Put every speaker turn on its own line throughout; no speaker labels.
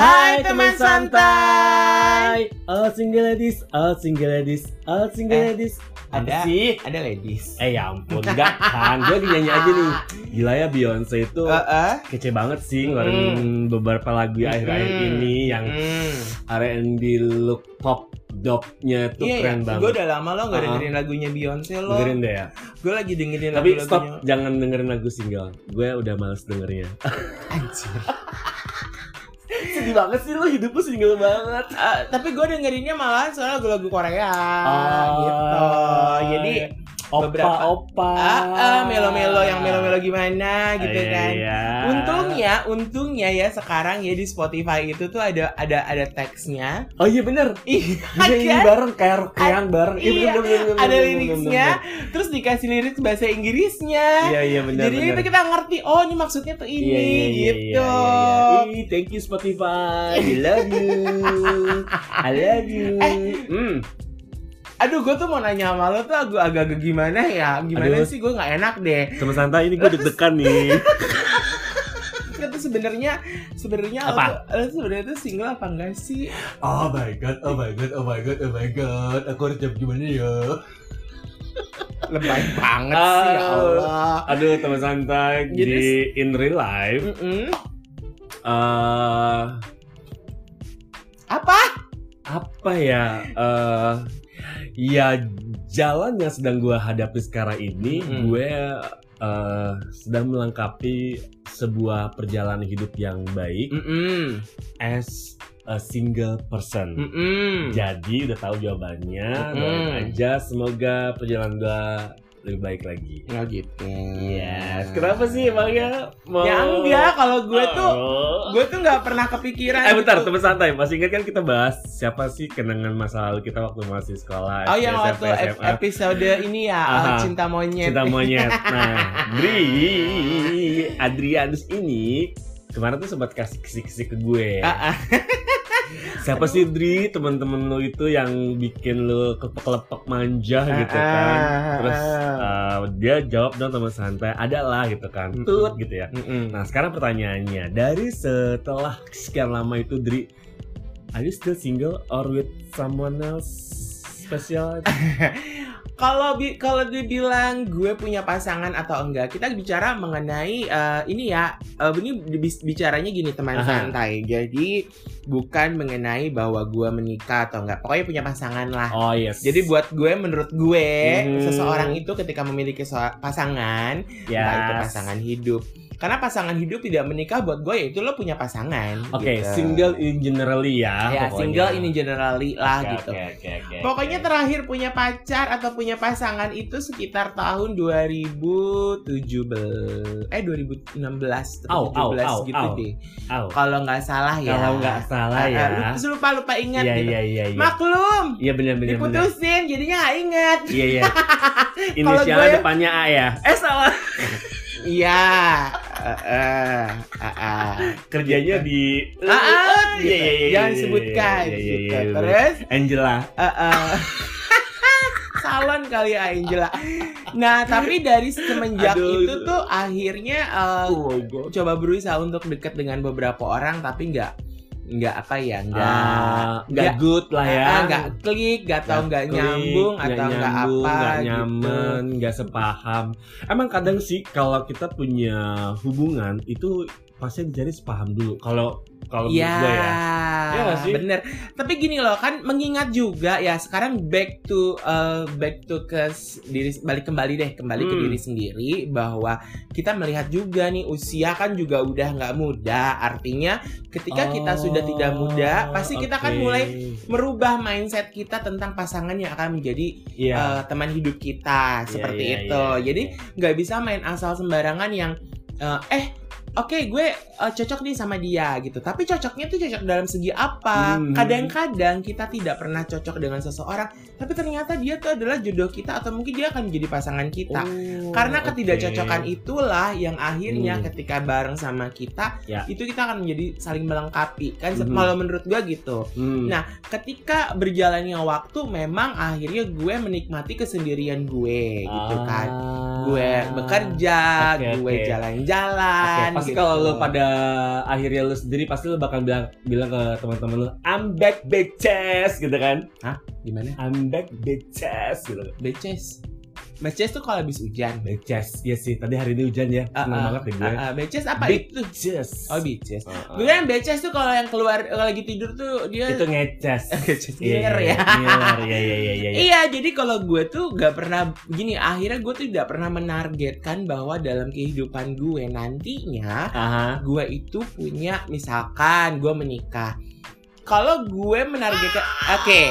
Hai teman santai. All single ladies, all single ladies, all single
Eh,
ladies.
ada-
Apa sih?
Ada ladies.
Eh ya ampun, enggak kan? Gue nyanyi aja nih. Gila ya Beyonce itu
Heeh.
kece banget sih ngeluarin beberapa lagu akhir-akhir
Mm.
ini yang
Hmm.
R&B look pop dopnya tuh
Iya,
keren
Gue
banget.
udah lama lo gak
Uh-uh.
dengerin lagunya Beyonce lo.
Dengerin deh ya.
Gue lagi dengerin
Tapi
lagu-lagunya.
stop, jangan dengerin lagu single. Gue udah males dengernya.
Anjir.
Sedih banget sih lo hidup lu single banget.
Eh, tapi gue dengerinnya malahan soal lagu-lagu Korea
Oh,
gitu. Jadi
opa
beberapa-
opa.
ah, ah, melo-melo yang melo-melo gimana gitu
Iya,
kan.
iya.
Untungnya, untungnya ya sekarang ya di Spotify itu tuh ada ada ada teksnya.
Oh iya bener. Nyanyi
kan?
bareng kayak kayak bareng.
Iya,
bener, bener, bener,
ada
bener,
liriknya,
bener,
terus dikasih lirik bahasa Inggrisnya.
bener. Iya iya benar
Jadi
benar.
itu kita ngerti, oh ini maksudnya tuh ini
Iya, iya, iya,
gitu.
iya, iya. Ih, thank you Spotify. I love you. I love you.
Eh.
Hmm.
Aduh, gue tuh mau nanya sama lo tuh agak agak gimana ya? Gimana
Aduh.
sih gue nggak enak deh.
Teman santai ini gue deg-degan nih.
Tuh sebenarnya sebenarnya
Apa?
lo sebenarnya tuh single apa enggak sih?
Oh my god, oh my god, oh my god, oh my god. Aku harus jawab gimana ya?
Lebay banget sih ya
Ah.
Allah.
Aduh teman santai
Jadi-
di in real life.
Mm-mm.
eh
Apa?
apa ya? eh ya jalan yang sedang gue hadapi sekarang ini,
Mm-mm.
gue eh, sedang melengkapi sebuah perjalanan hidup yang baik
Mm-mm.
as a single person.
Mm-mm.
Jadi udah tahu jawabannya, doain aja semoga perjalanan gue lebih baik lagi.
Nggak gitu.
Yes, kenapa sih emangnya mau?
Ya enggak, kalau gue tuh gue tuh nggak pernah kepikiran.
Eh bentar,
gitu.
teman santai. Masih ingat kan kita bahas siapa sih kenangan masa lalu kita waktu masih sekolah?
Oh yang waktu
SMA?
episode ini ya
Aha.
uh, cinta monyet.
Cinta monyet. Nah, Dri, Adrianus ini kemarin tuh sempat kasih kisi-kisi ke gue.
Ah, ah.
Siapa sih Dri, teman-teman lu itu yang bikin lu kelepek-kelepek manja gitu
Ah,
kan?
ah,
Terus
ah.
uh, dia jawab dong teman santai, ada lah gitu kan, tut gitu ya. Nah sekarang pertanyaannya, dari setelah sekian lama itu Dri, are you still single or with someone else spesial?
Kalau bi kalau dibilang gue punya pasangan atau enggak, kita bicara mengenai eh, ini ya. eh, ini bi- bicaranya gini teman
Aha.
santai. Jadi bukan mengenai bahwa gue menikah atau enggak. Pokoknya punya pasangan lah.
Oh yes.
Jadi buat gue, menurut gue,
Hmm.
seseorang itu ketika memiliki so- pasangan, entah itu
Yes.
pasangan hidup. Karena pasangan hidup tidak menikah buat gue ya itu lo punya pasangan.
Oke,
gitu.
single in generally ya.
Ya,
pokoknya.
single ini generally lah
Oke,
gitu.
Oke, oke, oke.
Pokoknya
oke.
terakhir punya pacar atau punya pasangan itu sekitar tahun 2017 eh 2016
Au,
atau
au,
17
au,
gitu
au.
deh.
Au.
Kalau nggak salah ya.
Kalau nggak salah
Ah,
ya.
ah, lupa- lupa lupa ingat
Iya,
gitu.
iya, iya, iya.
Maklum.
Iya benar benar benar.
Diputusin jadinya nggak ingat.
Iya, iya.
Kalau
Inisialnya
gue-
depannya A ya. Eh salah.
Iya.
Kerjanya di
Ah, ah,
Iya, iya, iya,
Jangan
iya,
sebutkan
iya,
gitu.
iya, iya.
Terus
Angela.
Salon kali ya Angela. Nah, tapi dari semenjak
Aduh,
itu tuh akhirnya eh,
Oh god.
coba berusaha untuk dekat dengan beberapa orang tapi nggak nggak apa ya nggak
Ah, nggak good lah ya.
ah, nggak klik nggak tahu nggak nyambung
nggak
atau nggak apa
nggak
gitu.
nyaman, nggak sepaham. Emang kadang sih kalau kita punya hubungan itu pasti jadi sepaham dulu. Kalau kalau menurut
Iya,
gue ya. Iya sih?
bener. Tapi gini loh kan mengingat juga ya sekarang back to uh, back to ke diri balik kembali deh kembali ke
Hmm.
diri sendiri bahwa kita melihat juga nih usia kan juga udah nggak muda. Artinya ketika kita sudah tidak muda, pasti kita kan
Oh, oke.
mulai merubah mindset kita tentang pasangan yang akan menjadi
Iya.
uh, teman hidup kita seperti
iya,
itu.
iya, iya.
Jadi nggak bisa main asal sembarangan yang uh, eh Oke, gue uh, cocok nih sama dia gitu. Tapi cocoknya tuh cocok dalam segi apa?
Hmm.
Kadang-kadang kita tidak pernah cocok dengan seseorang, tapi ternyata dia tuh adalah jodoh kita atau mungkin dia akan menjadi pasangan kita.
Oh,
Karena ketidakcocokan itulah yang akhirnya
Hmm.
ketika bareng sama kita,
Ya.
itu kita akan menjadi saling melengkapi. Kan
Mhm.
kalau menurut gue gitu.
Hmm.
Nah, ketika berjalannya waktu memang akhirnya gue menikmati kesendirian gue gitu kan. gue bekerja,
Oke,
gue
oke.
jalan-jalan.
Oke, pasti
gitu.
kalau lu pada akhirnya lu sendiri pasti lu bakal bilang bilang ke teman-teman lu I'm back bitches gitu kan
gimana?
I'm back bitches gitu
Beces. Beces tuh kalau habis hujan.
bitches ya sih tadi hari ini hujan ya
Ah,
seneng
ah,
banget deh gue
Ah, ah, beces apa
Big
itu?
bitches
Oh, beces.
Ah, ah.
Gue kan beces tuh kalau yang keluar kalau lagi tidur tuh dia
itu ngeces
Ngeces
Iya,
ngiler ya.
ngiler, iya iya iya iya
Iya, jadi kalau gue tuh gak pernah gini. Akhirnya gue tuh tidak pernah menargetkan bahwa dalam kehidupan gue nantinya
Aha.
gue itu punya misalkan gue menikah. Kalau gue menargetkan, oke,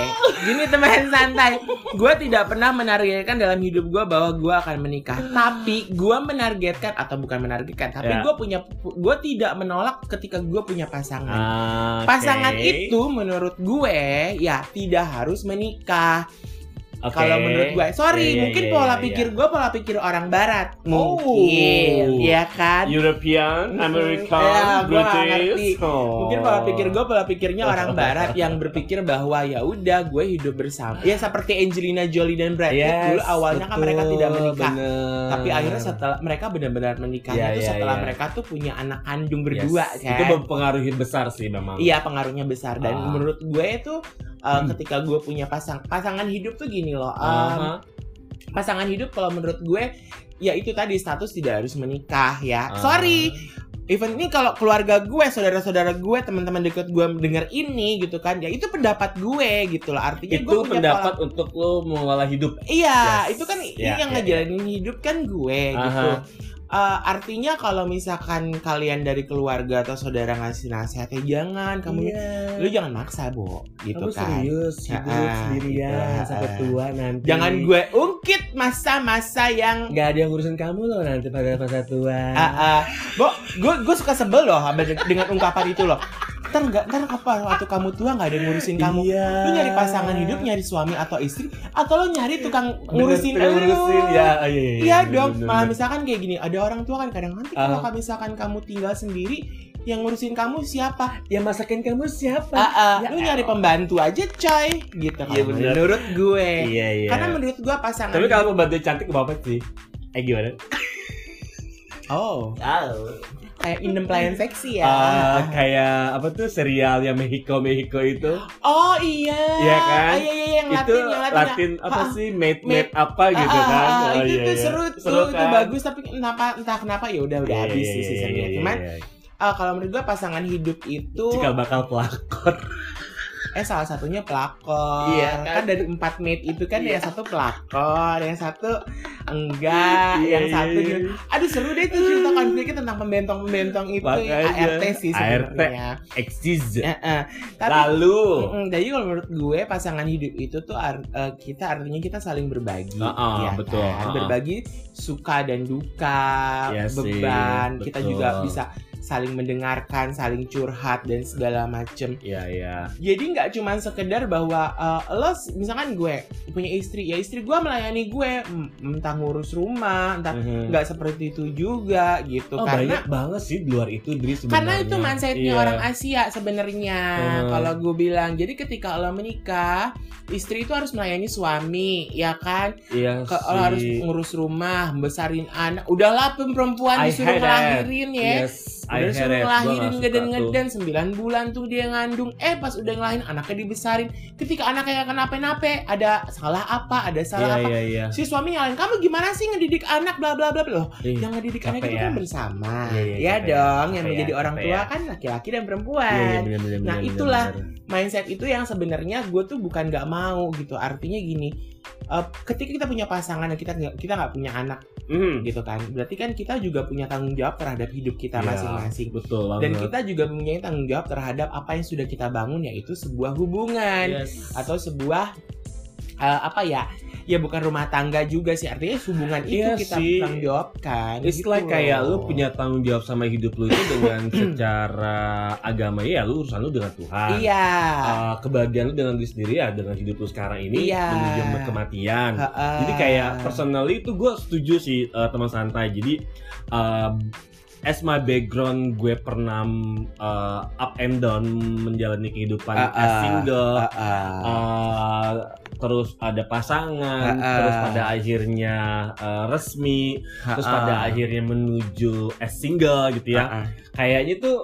gini teman santai. Gue tidak pernah menargetkan dalam hidup gue bahwa gue akan menikah. Tapi gue menargetkan atau bukan menargetkan, tapi
Ya.
gue punya, gue tidak menolak ketika gue punya pasangan.
Ah,
Pasangan itu menurut gue ya tidak harus menikah.
Oke.
Kalau menurut gue, sorry,
Iya,
mungkin
iya,
pola
iya,
pikir
iya.
gue pola pikir orang Barat,
Oh.
mungkin, ya kan?
European,
Mm-mm.
American,
Ya, gua nggak ngerti.
British. Oh.
Mungkin pola pikir gue pola pikirnya orang Barat yang berpikir bahwa ya udah gue hidup bersama. Ya seperti Angelina Jolie dan Brad Pitt
Yes,
dulu awalnya kan
betul,
mereka tidak menikah.
bener.
Tapi akhirnya setelah mereka benar-benar menikahnya
Iya,
tuh
iya,
setelah
iya.
mereka tuh punya anak kandung
Yes,
berdua kan.
Itu mempengaruhi besar sih memang.
Iya pengaruhnya besar dan
Ah.
menurut gue itu uh,
Hmm.
ketika gue punya pasang pasangan hidup tuh gini loh. um,
Aha.
pasangan hidup kalau menurut gue ya itu tadi status tidak harus menikah ya.
Ah.
Sorry. Even ini kalau keluarga gue, saudara-saudara gue, teman-teman deket gue denger ini gitu kan, ya itu pendapat gue gitu loh. Artinya gue
Itu
punya
pendapat
pola-
untuk lo mengolah hidup.
Iya,
Yes.
itu kan
Ya,
ini yang
ya,
ngejalanin hidup kan gue gitu. Eh, artinya kalau misalkan kalian dari keluarga atau saudara ngasih nasihat ya jangan kamu
Iya.
lu jangan maksa, Bo, gitu
Kamu
kan.
serius hidup
Ah,
sendirian
gitu.
sampai tua nanti.
Jangan gue ungkit masa-masa yang
Gak ada yang ngurusin kamu loh nanti pada masa tua.
Ah, ah. Bo, gue gue suka sebel loh dengan ungkapan itu loh. Ntar nggak ntar apa waktu kamu tua nggak ada yang ngurusin kamu.
Iya.
Lu nyari pasangan hidup, nyari suami atau istri, atau lo nyari tukang ngurusin lu.
ngurusin ya. Oh, iya, iya,
Iya
bener,
dong.
bener,
Malah
bener.
misalkan kayak gini, ada orang tua kan kadang nanti
Ah.
kalau misalkan kamu tinggal sendiri, yang ngurusin kamu siapa?
yang masakin kamu siapa?
Ah, ah.
Ya
lu nyari pembantu aja, coy. Gitu
Iya,
kan. Menurut gue.
Iya iya.
Karena menurut gue pasangan
Tapi kalau pembantu cantik apa sih? Eh gimana?
Oh,
Oh.
Kayak indem pelayan seksi ya.
Ah, kayak apa tuh serial yang Mexico Mexico itu?
Oh iya.
Iya kan?
Ah, iya iya yang
itu
Latin yang Latin.
Latin apa
Ah,
sih? Made
Made-
apa gitu
Ah, ah,
kan?
ah,
Oh,
itu
iya,
tuh
iya.
seru, tuh,
Seru
itu
kan?
bagus tapi kenapa entah kenapa ya udah udah
Iya,
habis
iya,
sih
iya,
seasonnya.
iya,
Cuman
iya.
ah, kalau menurut gua pasangan hidup itu
jika bakal pelakor.
Eh salah satunya pelakor.
Iya,
kan.
kan?
dari empat mate itu kan
Iya.
yang satu pelakor, yang satu enggak,
Iya,
yang
iya,
satu
iya.
juga- Aduh seru deh itu cerita konfliknya tentang pembentong-pembentong itu
Makanya.
ART sih
ART.
sebenarnya.
Exist.
Ya, eh. Tapi
Lalu.
Mm, jadi kalau menurut gue pasangan hidup itu tuh ar- eh, kita artinya kita saling berbagi,
Ah, ah,
ya
betul,
kan?
ah, ah.
berbagi suka dan duka,
Iya sih,
beban. Kita
betul.
juga bisa saling mendengarkan, saling curhat dan segala macem.
Iya iya.
Jadi nggak cuma sekedar bahwa eh, lo misalkan gue punya istri, ya istri gue melayani gue, mm, entah ngurus rumah, entah
Mhm.
nggak seperti itu juga gitu
Oh,
karena
banyak banget sih di luar itu Dri sebenarnya.
karena itu mindsetnya
Iya.
orang Asia sebenarnya.
Hmm.
Kalau gue bilang, jadi ketika lo menikah, istri itu harus melayani suami, ya kan?
Iya sih.
lo harus ngurus rumah, besarin anak. Udahlah perempuan
I
disuruh ngelahirin ya.
Yes,
Udah.
Gua
ngelahirin
nggak suka
ngeden-ngeden 9 bulan tuh dia ngandung. Eh pas udah ngelahirin anaknya dibesarin. Ketika anaknya kenapa-napa, ada salah apa, ada salah
Iya
apa.
iya iya.
Si suami nyalain kamu gimana sih ngedidik anak bla bla bla loh.
Ih,
Yang ngedidik anak itu
ya.
kan bersama.
Iya, iya,
ya
capek ya,
dong, yang
capek
menjadi
ya,
orang tua
ya.
kan laki-laki dan perempuan.
Iya iya benar benar.
Nah,
benar,
itulah. Mindset itu yang sebenarnya gue tuh bukan nggak mau gitu. Artinya gini, eh, ketika kita punya pasangan dan kita nggak kita nggak punya anak
Mhm.
gitu kan, berarti kan kita juga punya tanggung jawab terhadap hidup kita
Iya,
masing-masing.
Betul
Dan
banget.
kita juga mempunyai tanggung jawab terhadap apa yang sudah kita bangun yaitu sebuah hubungan
Yes.
atau sebuah eh, apa ya? Ya bukan rumah tangga juga sih. Artinya hubungan itu
Iya
kita
sih.
tanggung jawabkan.
It's
gitu
like kayak lu punya tanggung jawab sama hidup lu itu dengan secara agama ya lu urusan lu dengan Tuhan.
Iya.
Uh, kebahagiaan lu dengan diri sendiri ya dengan hidup lu sekarang ini
Iya.
menuju kematian.
Heeh.
Jadi kayak personally itu gue setuju sih uh, teman santai. Jadi uh, as my background gue pernah uh, up and down menjalani kehidupan
Ah,
as
ah.
single.
Heeh.
Uh, terus ada pasangan,
Ha-ha.
terus pada akhirnya eh, resmi, terus pada akhirnya menuju as single gitu ya.
Ah, ah.
Kayaknya tuh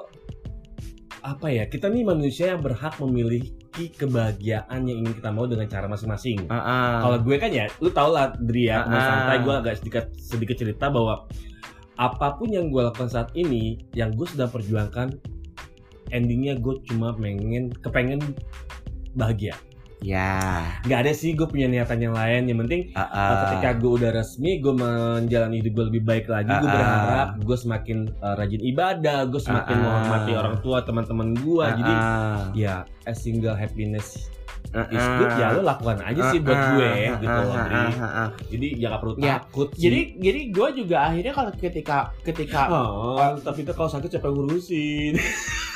apa ya? Kita nih manusia yang berhak memiliki kebahagiaan yang ingin kita mau dengan cara masing-masing.
Ah, ah.
Kalau gue kan ya, lu tau lah Dri ya, mau
Ah.
santai gue agak sedikit sedikit cerita bahwa apa pun yang gue lakukan saat ini, yang gue sedang perjuangkan, endingnya gue cuma pengen kepengen bahagia.
Ya
Gak ada sih gue punya niatan yang lain. Yang penting uh,
ah.
ketika gue udah resmi, gue menjalani hidup gue lebih baik lagi. Gue
Ah, ah.
berharap gue semakin uh, rajin ibadah, gue semakin
Ah, ah.
menghormati orang tua, teman-teman gue.
Ah,
Jadi ya, as single happiness is good ya lo lakukan aja sih buat gue gitu loh. Jadi ya gak perlu
Ya,
takut sih.
Jadi jadi gue juga akhirnya kalau ketika ketika
Oh, tapi itu kalau sakit siapa yang ngurusin?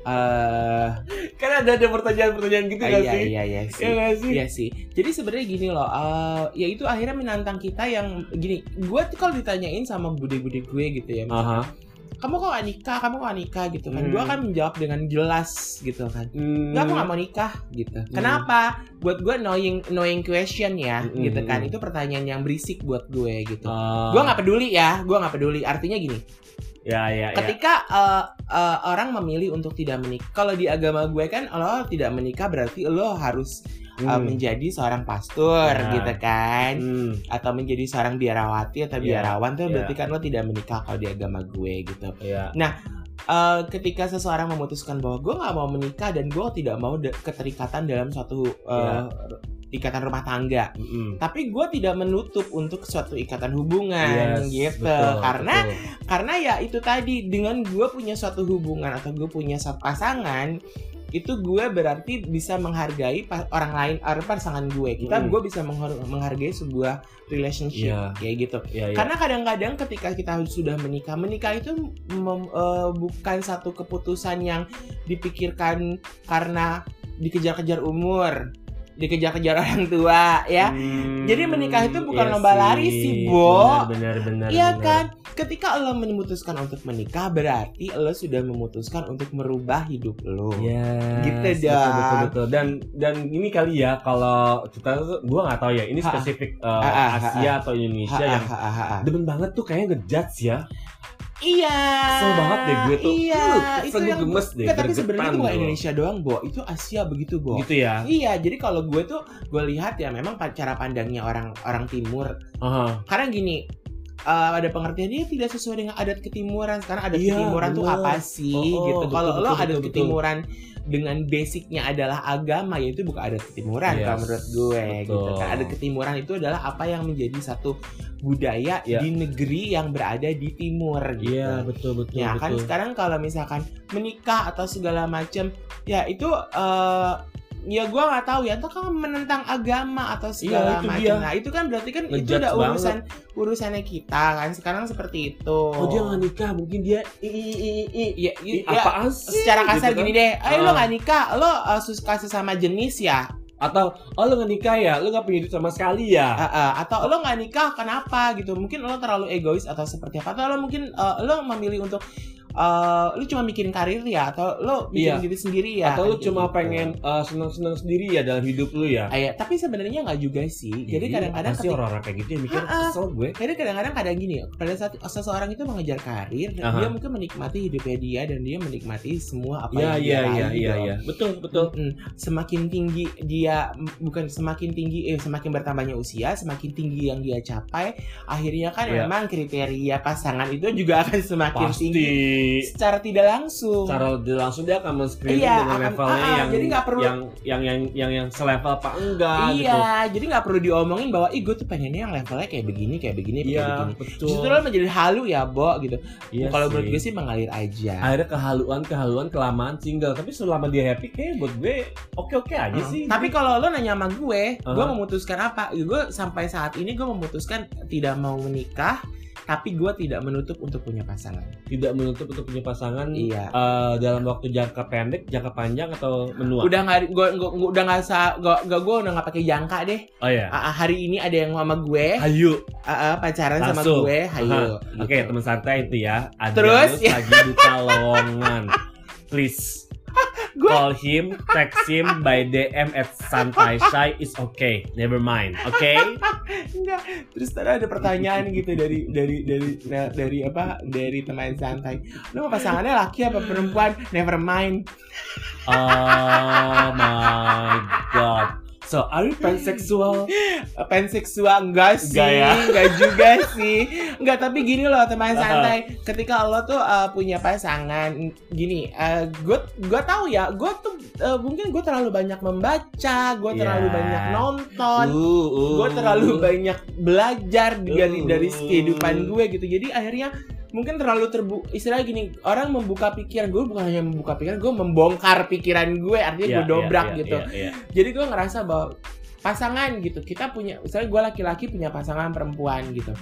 eh
kan ada ada pertanyaan-pertanyaan gitu
ah,
gak
iya
sih?
iya iya sih.
Iya gak sih?
Iya sih. Jadi sebenarnya gini loh, eh ya itu akhirnya menantang kita yang gini. Gue tuh kalau ditanyain sama bude-bude gue gitu ya,
Aha.
kamu kok gak nikah, kamu kok gak nikah gitu kan.
Hmm.
Gue akan menjawab dengan jelas gitu kan.
Hmm.
Enggak, aku gak mau nikah gitu. Kenapa? Buat gue knowing knowing question ya,
Mm-mm.
gitu kan. Itu pertanyaan yang berisik buat gue gitu.
Oh.
Gue nggak peduli ya, gue nggak peduli. Artinya gini,
Ya ya ya.
ketika eh, eh, orang memilih untuk tidak menikah, kalau di agama gue kan, lo tidak menikah berarti lo harus eh,
Hmm.
menjadi seorang pastor
Ya.
gitu kan,
Hmm.
atau menjadi seorang biarawati atau
Ya,
biarawan tuh
ya.
berarti kan lo tidak menikah kalau di agama gue gitu.
Ya.
Eh, ketika seseorang memutuskan bahwa gue nggak mau menikah dan gue tidak mau keterikatan dalam suatu eh, ikatan rumah tangga,
Mm-mm.
tapi gue tidak menutup untuk suatu ikatan hubungan
Yes,
gitu,
betul,
karena
betul.
karena ya itu tadi dengan gue punya suatu hubungan atau gue punya suatu pasangan itu gue berarti bisa menghargai orang lain orang pasangan gue kita
Mm.
gue bisa menghargai sebuah relationship
Iya.
kayak gitu
Ya, ya.
karena kadang-kadang ketika kita sudah menikah menikah itu mem- eh, bukan satu keputusan yang dipikirkan karena dikejar-kejar umur dikejar-kejar orang tua ya
Hmm,
Jadi menikah itu bukan
iya
lomba lari sih, Bo.
Benar benar benar.
Iya
benar.
kan? Ketika lo memutuskan untuk menikah berarti lo sudah memutuskan untuk merubah hidup lo.
Yes,
Gitu
betul,
dah.
betul, betul. Dan dan ini kali ya kalau kita gua nggak tahu ya ini
Ha.
spesifik uh,
Ha, ha, ha,
Asia atau Indonesia
Ha,
yang
ha, ha, ha.
demen banget tuh kayaknya ngejudge ya.
Iya.
Kesel banget deh gue tuh.
Iya.
Lu,
itu
kesel gue
yang
gemes deh.
Tapi sebenarnya itu bukan
gua.
Indonesia doang, Bo. Itu Asia begitu, Bo.
Gitu ya.
Iya, jadi kalau gue tuh gue lihat ya memang cara pandangnya orang orang timur.
Aha.
Karena gini, eh, ada pengertian dia tidak sesuai dengan adat ketimuran. Sekarang adat
Iya,
ketimuran tuh
bener.
apa sih
Oh, oh,
gitu.
betul,
Kalau
betul,
lo
betul,
adat
betul.
ketimuran dengan basicnya adalah agama ya itu bukan adat ketimuran
Yes,
kalau menurut gue gitu
betul.
kan. Adat ketimuran itu adalah apa yang menjadi satu budaya
Iya.
di negeri yang berada di timur gitu.
Iya betul betul
Ya kan
betul.
sekarang kalau misalkan menikah atau segala macam ya itu eh ya gua nggak tahu ya itu kan menentang agama atau segala
Iya, itu
macam.
dia.
Nah itu kan berarti kan itu
Ngejudge
udah urusan urusannya kita kan sekarang seperti itu.
Oh dia nggak nikah mungkin dia i i i i i.
Ya,
i-
ya,
apaan sih?
secara kasar
Gitu kan?
gini deh, eh lo
Ah.
nggak nikah, lo uh, suka sesama jenis ya,
Atau oh lu nggak nikah ya, lu nggak punya hidup sama sekali ya.
Uh, uh, atau lo nggak nikah kenapa gitu? Mungkin lo terlalu egois atau seperti apa? Atau lo mungkin uh, lo memilih untuk uh, lo cuma mikirin karir ya, atau lo mikirin
Iya.
diri sendiri ya?
Atau lu cuma
gitu.
pengen uh, senang-senang sendiri ya dalam hidup lu ya.
Ah, ya, tapi sebenarnya nggak juga sih. Jadi
Iya,
kadang-kadang
pasti
ketika-
orang-orang kayak gitu yang mikir
Ha-ha.
kesel gue.
Jadi kadang-kadang kadang gini, pada saat seseorang itu mengejar karir,
Aha.
dia mungkin menikmati hidupnya dia dan dia menikmati semua apa
Iya
yang dia gitu
iya
loh.
iya. Betul betul.
Mm-mm. Semakin tinggi dia bukan semakin tinggi eh semakin bertambahnya usia, semakin tinggi yang dia capai, akhirnya kan
Iya.
memang kriteria pasangan itu juga akan semakin tinggi Secara tidak langsung.
Secara dia langsung dia akan men-screening
Iya,
dengan
akan-
levelnya
ah,
yang
jadi perlu-
yang yang yang yang yang selevel apa enggak gitu.
iya, jadi nggak perlu diomongin bahwa ih gue tuh pengennya yang levelnya kayak begini, kayak begini, kayak
Iya,
begini.
betul.
Justru lo menjadi halu ya, Bo gitu.
Iya
Kalau menurut gue sih mengalir aja.
akhirnya kehaluan kehaluan kelamaan single tapi selama dia happy kayak buat gue oke oke aja
Hmm.
sih
Tapi kalau lo nanya sama gue, gue
Uh-huh.
memutuskan apa? Gue sampai saat ini gue memutuskan tidak mau menikah, tapi gue tidak menutup untuk punya pasangan.
tidak menutup untuk punya pasangan
Iya.
eh, dalam waktu jangka pendek jangka panjang atau menua
Udah nggak, gue udah nggak sa, gue gue udah nggak pakai jangka deh.
oh ya
Ah, ah, hari ini ada yang sama gue,
ayo
ah, ah, pacaran sama
Langsung.
gue, hayo.
oke teman santai itu ya Adrianus
Terus, ya.
lagi buka lowongan please Call him, text him by DM at santai shy is okay. Never mind, okay?
Enggak. Terus tadi ada pertanyaan gitu dari dari dari nah, dari apa? Dari teman santai. Mau pasangannya laki apa perempuan? Never mind.
Oh my god. So, are you pansexual?
Panseksual enggak sih,
Enggak ya?
enggak juga sih. Enggak, tapi gini loh teman santai. Ketika lo tuh uh, punya pasangan, gini, uh, gue gue tahu ya, gue tuh uh, mungkin gue terlalu banyak membaca, gue terlalu
Ya.
banyak nonton,
Uh, uh.
gue terlalu banyak belajar dari
Uh.
dari kehidupan gue gitu. Jadi akhirnya mungkin terlalu terbu istilahnya gini orang membuka pikiran gue bukan hanya membuka pikiran gue membongkar pikiran gue artinya
Iya,
gue dobrak
iya, iya,
gitu
iya, iya.
jadi gue ngerasa bahwa pasangan gitu kita punya misalnya gue laki-laki punya pasangan perempuan gitu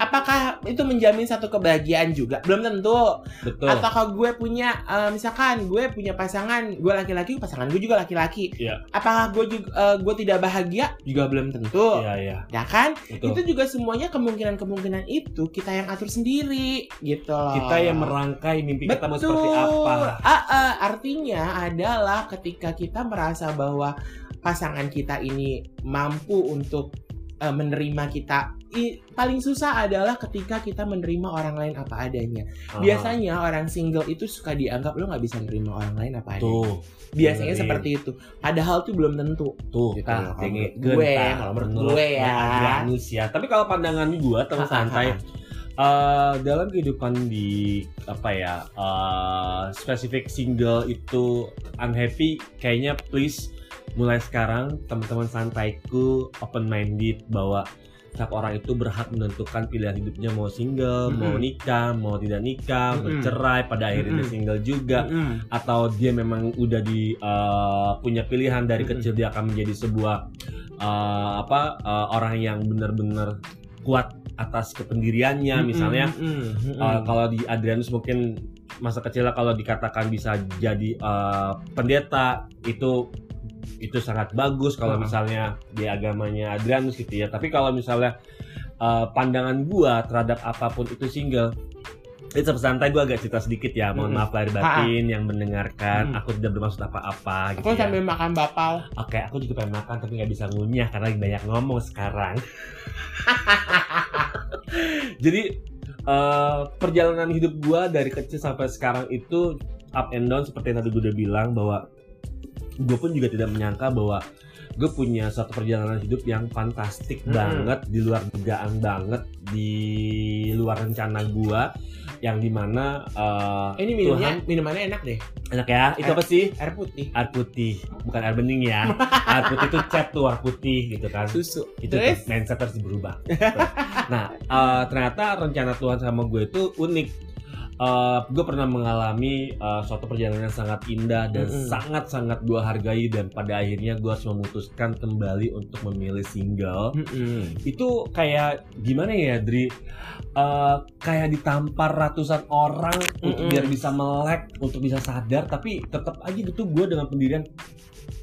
apakah itu menjamin satu kebahagiaan juga belum tentu
Betul.
ataukah gue punya eh, misalkan gue punya pasangan gue laki-laki pasangan gue juga laki-laki
Iya.
apakah gue juga eh, gue tidak bahagia juga belum tentu
Iya, iya.
ya kan
Betul.
itu juga semuanya kemungkinan-kemungkinan itu kita yang atur sendiri gitu loh
Kita yang merangkai mimpi kita mau
Betul.
seperti apa.
Ah, ah, artinya adalah ketika kita merasa bahwa pasangan kita ini mampu untuk eh, menerima kita i- paling susah adalah ketika kita menerima orang lain apa adanya.
Aha.
Biasanya orang single itu suka dianggap lo nggak bisa menerima orang lain apa adanya.
Tuh,
Biasanya
dengerin.
seperti itu. Padahal tuh belum tentu.
tuh,
Gitu kalau menurut gue, kalau menurut gue ya.
Adrianus ya. Tapi kalau pandangan gue
ha,
santai eh, dalam kehidupan di apa ya eh, spesifik single itu unhappy kayaknya please mulai sekarang teman-teman santaiku open minded bahwa setiap orang itu berhak menentukan pilihan hidupnya mau single, mau
Mm-mm.
nikah, mau tidak nikah,
Mm-mm.
bercerai, pada akhirnya dia
Mm-mm.
single juga
Mm-mm.
atau dia memang udah di uh, punya pilihan dari
Mm-mm.
kecil dia akan menjadi sebuah uh, apa uh, orang yang benar-benar kuat atas kependiriannya misalnya
Mm-mm. Mm-mm.
uh, kalau di Adrianus mungkin masa kecilnya kalau dikatakan bisa jadi uh, pendeta itu itu sangat bagus kalau misalnya di agamanya Adrianus gitu ya. Tapi kalau misalnya uh, pandangan gua terhadap apa pun itu single itu santai gue agak cerita sedikit ya. Mohon maaf lahir batin yang mendengarkan.
Mm.
aku tidak bermaksud apa-apa gitu
Aku
ya.
sambil makan bapal.
oke aku juga pengen makan tapi nggak bisa ngunyah karena lagi banyak ngomong sekarang. Jadi eh, perjalanan hidup gua dari kecil sampai sekarang itu up and down seperti yang tadi gue udah bilang bahwa gue pun juga tidak menyangka bahwa gue punya suatu perjalanan hidup yang fantastik
Hmm.
banget di luar dugaan banget di luar rencana gua yang di mana eh,
Ini minumnya minumannya enak deh.
enak ya itu apa sih
Air putih,
air putih bukan air bening ya air putih itu cat tuh air putih gitu kan
susu.
itu
Terus?
mindset harus berubah nah eh, ternyata rencana Tuhan sama gue itu unik Eh, gue pernah mengalami eh, suatu perjalanan yang sangat indah dan
Mm-mm.
sangat-sangat gue hargai dan pada akhirnya gue harus memutuskan kembali untuk memilih single
Mm-mm.
itu kayak gimana ya Dri Eh, kayak ditampar ratusan orang untuk
Mm-mm.
biar bisa melek untuk bisa sadar tapi tetap aja gitu gue dengan pendirian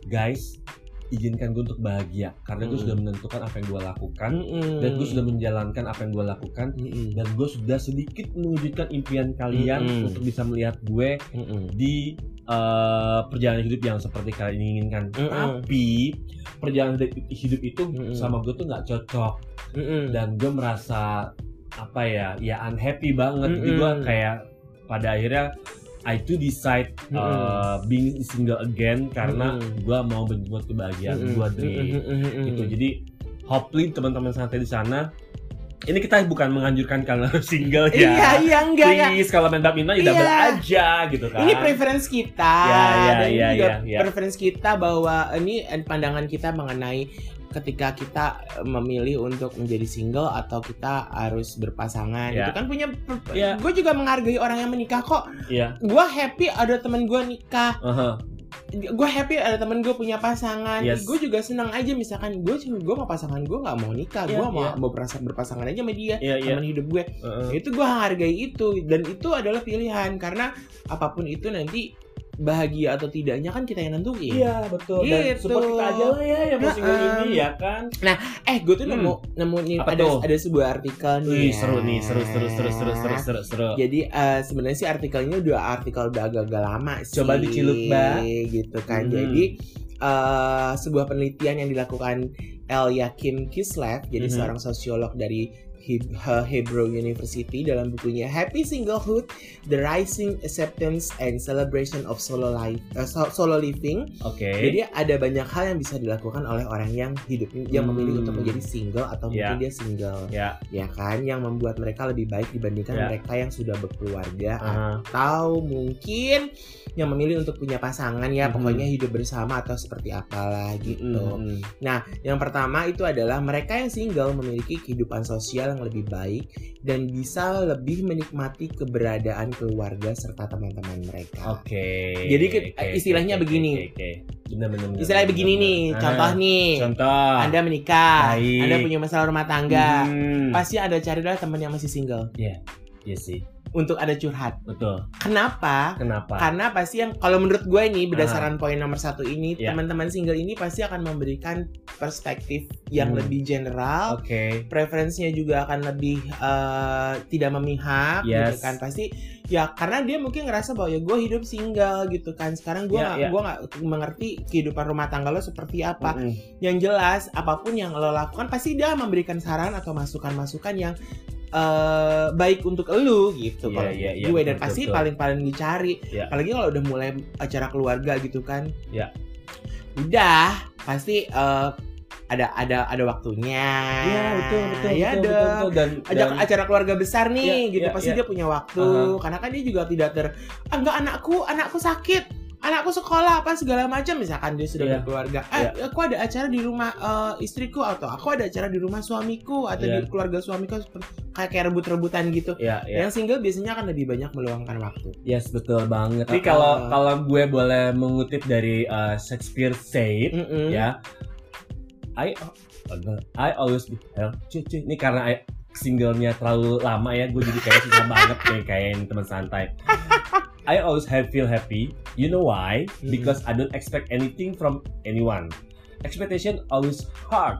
guys izinkan gue untuk bahagia karena gue
Mm-mm.
sudah menentukan apa yang gue lakukan
Mm-mm.
dan gue sudah menjalankan apa yang gue lakukan
Mm-mm.
dan gue sudah sedikit mewujudkan impian kalian
Mm-mm.
untuk bisa melihat gue
Mm-mm.
di eh, perjalanan hidup yang seperti kalian inginkan
Mm-mm.
tapi perjalanan hidup itu
Mm-mm.
sama gue tuh nggak cocok
Mm-mm.
dan gue merasa apa ya ya unhappy banget jadi
Mm-mm.
gue kayak pada akhirnya I to decide uh, being single again karena
Mm-mm.
gue mau menjemput kebahagiaan
Mm-mm.
gue Dri
Mm-mm.
gitu jadi hopefully teman-teman santai di sana ini kita bukan menganjurkan kalian harus single ya
Iya iya enggak ya.
please kalau main badminton ya
Iya.
double aja gitu kan
Ini preference kita
Ya, ya,
dan ini
ya,
juga
ya, ya.
preference kita bahwa ini pandangan kita mengenai ketika kita memilih untuk menjadi single atau kita harus berpasangan
Ya.
itu kan punya
Ya.
gue juga menghargai orang yang menikah kok
Iya
gue happy ada teman gue nikah
aha.
gue happy ada temen gue punya pasangan
Yes.
gue juga senang aja misalkan gue gue mau pasangan gue nggak mau nikah
Iya,
gue mau
iya.
mau berasa berpasangan aja sama dia
iya iya
teman hidup gue
Heeh.
itu gue hargai itu dan itu adalah pilihan karena apa pun itu nanti bahagia atau tidaknya kan kita yang nentuin.
Iya betul. Dan
Gitu.
support kita aja lah ya yang single
Nah,
ini ya kan.
Eh, gue tuh
Hmm.
nemu nemu nih
Apa
ada
tuh?
ada sebuah artikel nih.
Wih
ya.
seru nih seru seru seru seru seru seru seru.
Jadi eh, sebenarnya sih artikelnya udah artikel udah agak-agak lama sih.
Coba dicelup, Mbak.
Gitu kan.
Hmm.
Jadi eh, sebuah penelitian yang dilakukan Elyakim Kislev, jadi
Mhm.
seorang sosiolog dari Hebrew University dalam bukunya Happy Singlehood: The Rising Acceptance and Celebration of Solo Life, so- Solo Living.
Oke.
Jadi ada banyak hal yang bisa dilakukan oleh orang yang hidup yang memilih
Hmm.
untuk menjadi single atau
Ya.
mungkin dia single,
Ya.
ya kan? Yang membuat mereka lebih baik dibandingkan
Ya.
mereka yang sudah berkeluarga
Aha.
atau mungkin yang memilih untuk punya pasangan ya,
Mhm.
pokoknya hidup bersama atau seperti apalah gitu.
Mm-mm.
Yang pertama itu adalah mereka yang single memiliki kehidupan sosial yang lebih baik dan bisa lebih menikmati keberadaan keluarga serta teman-teman mereka.
Oke.
Jadi ke-
Oke,
istilahnya
oke,
begini.
Oke. oke. Benar benar. benar,
Istilahnya
benar,
begini nih,
Ah,
contoh nih.
Contoh.
Anda menikah,
Baik.
Anda punya masalah rumah tangga,
Hmm.
pasti ada carilah teman yang masih single
Iya sih.
Untuk ada curhat.
Betul.
Kenapa?
Kenapa?
Karena pasti yang kalau menurut gue ini berdasarkan poin nomor satu ini
Ya.
teman-teman single ini pasti akan memberikan perspektif yang
Hmm.
lebih general,
Oke.
preferensinya juga akan lebih eh, tidak memihak, gitu
Yes.
kan pasti ya karena dia mungkin ngerasa bahwa ya gue hidup single gitu kan sekarang gue nggak
ya.
gue nggak mengerti kehidupan rumah tangga lo seperti apa
Mm-mm.
yang jelas apa pun yang lo lakukan pasti dia memberikan saran atau masukan-masukan yang eh, baik untuk lo gitu
Iya,
kalau
iya, iya,
gue dan
betul,
pasti paling-paling dicari
Iya.
apalagi kalau udah mulai acara keluarga gitu kan
Iya.
udah pasti eh, ada ada ada waktunya
Iya betul betul
ya
betul, betul, betul. dan
ajak
dan-
acara keluarga besar nih
Iya,
gitu
iya,
pasti
iya.
dia punya waktu
Aha.
karena kan dia juga tidak ter ah, enggak anakku anakku sakit anakku sekolah apa segala macam misalkan dia sudah
Iya.
berkeluarga eh aku ada acara di rumah eh, istriku atau aku ada acara di rumah suamiku atau
Iya.
di keluarga suamiku kayak kayak rebut-rebutan gitu
ya ya
yang single biasanya akan lebih banyak meluangkan waktu
yes betul banget. Tapi kalau kalau gue boleh mengutip dari uh, Shakespeare said
Mm-mm.
ya I I always be cuy. ini karena I- singlenya terlalu lama ya gue jadi kayak susah banget kayak kayak teman santai I always have feel happy you know why
Hmm.
because I don't expect anything from anyone expectation always hard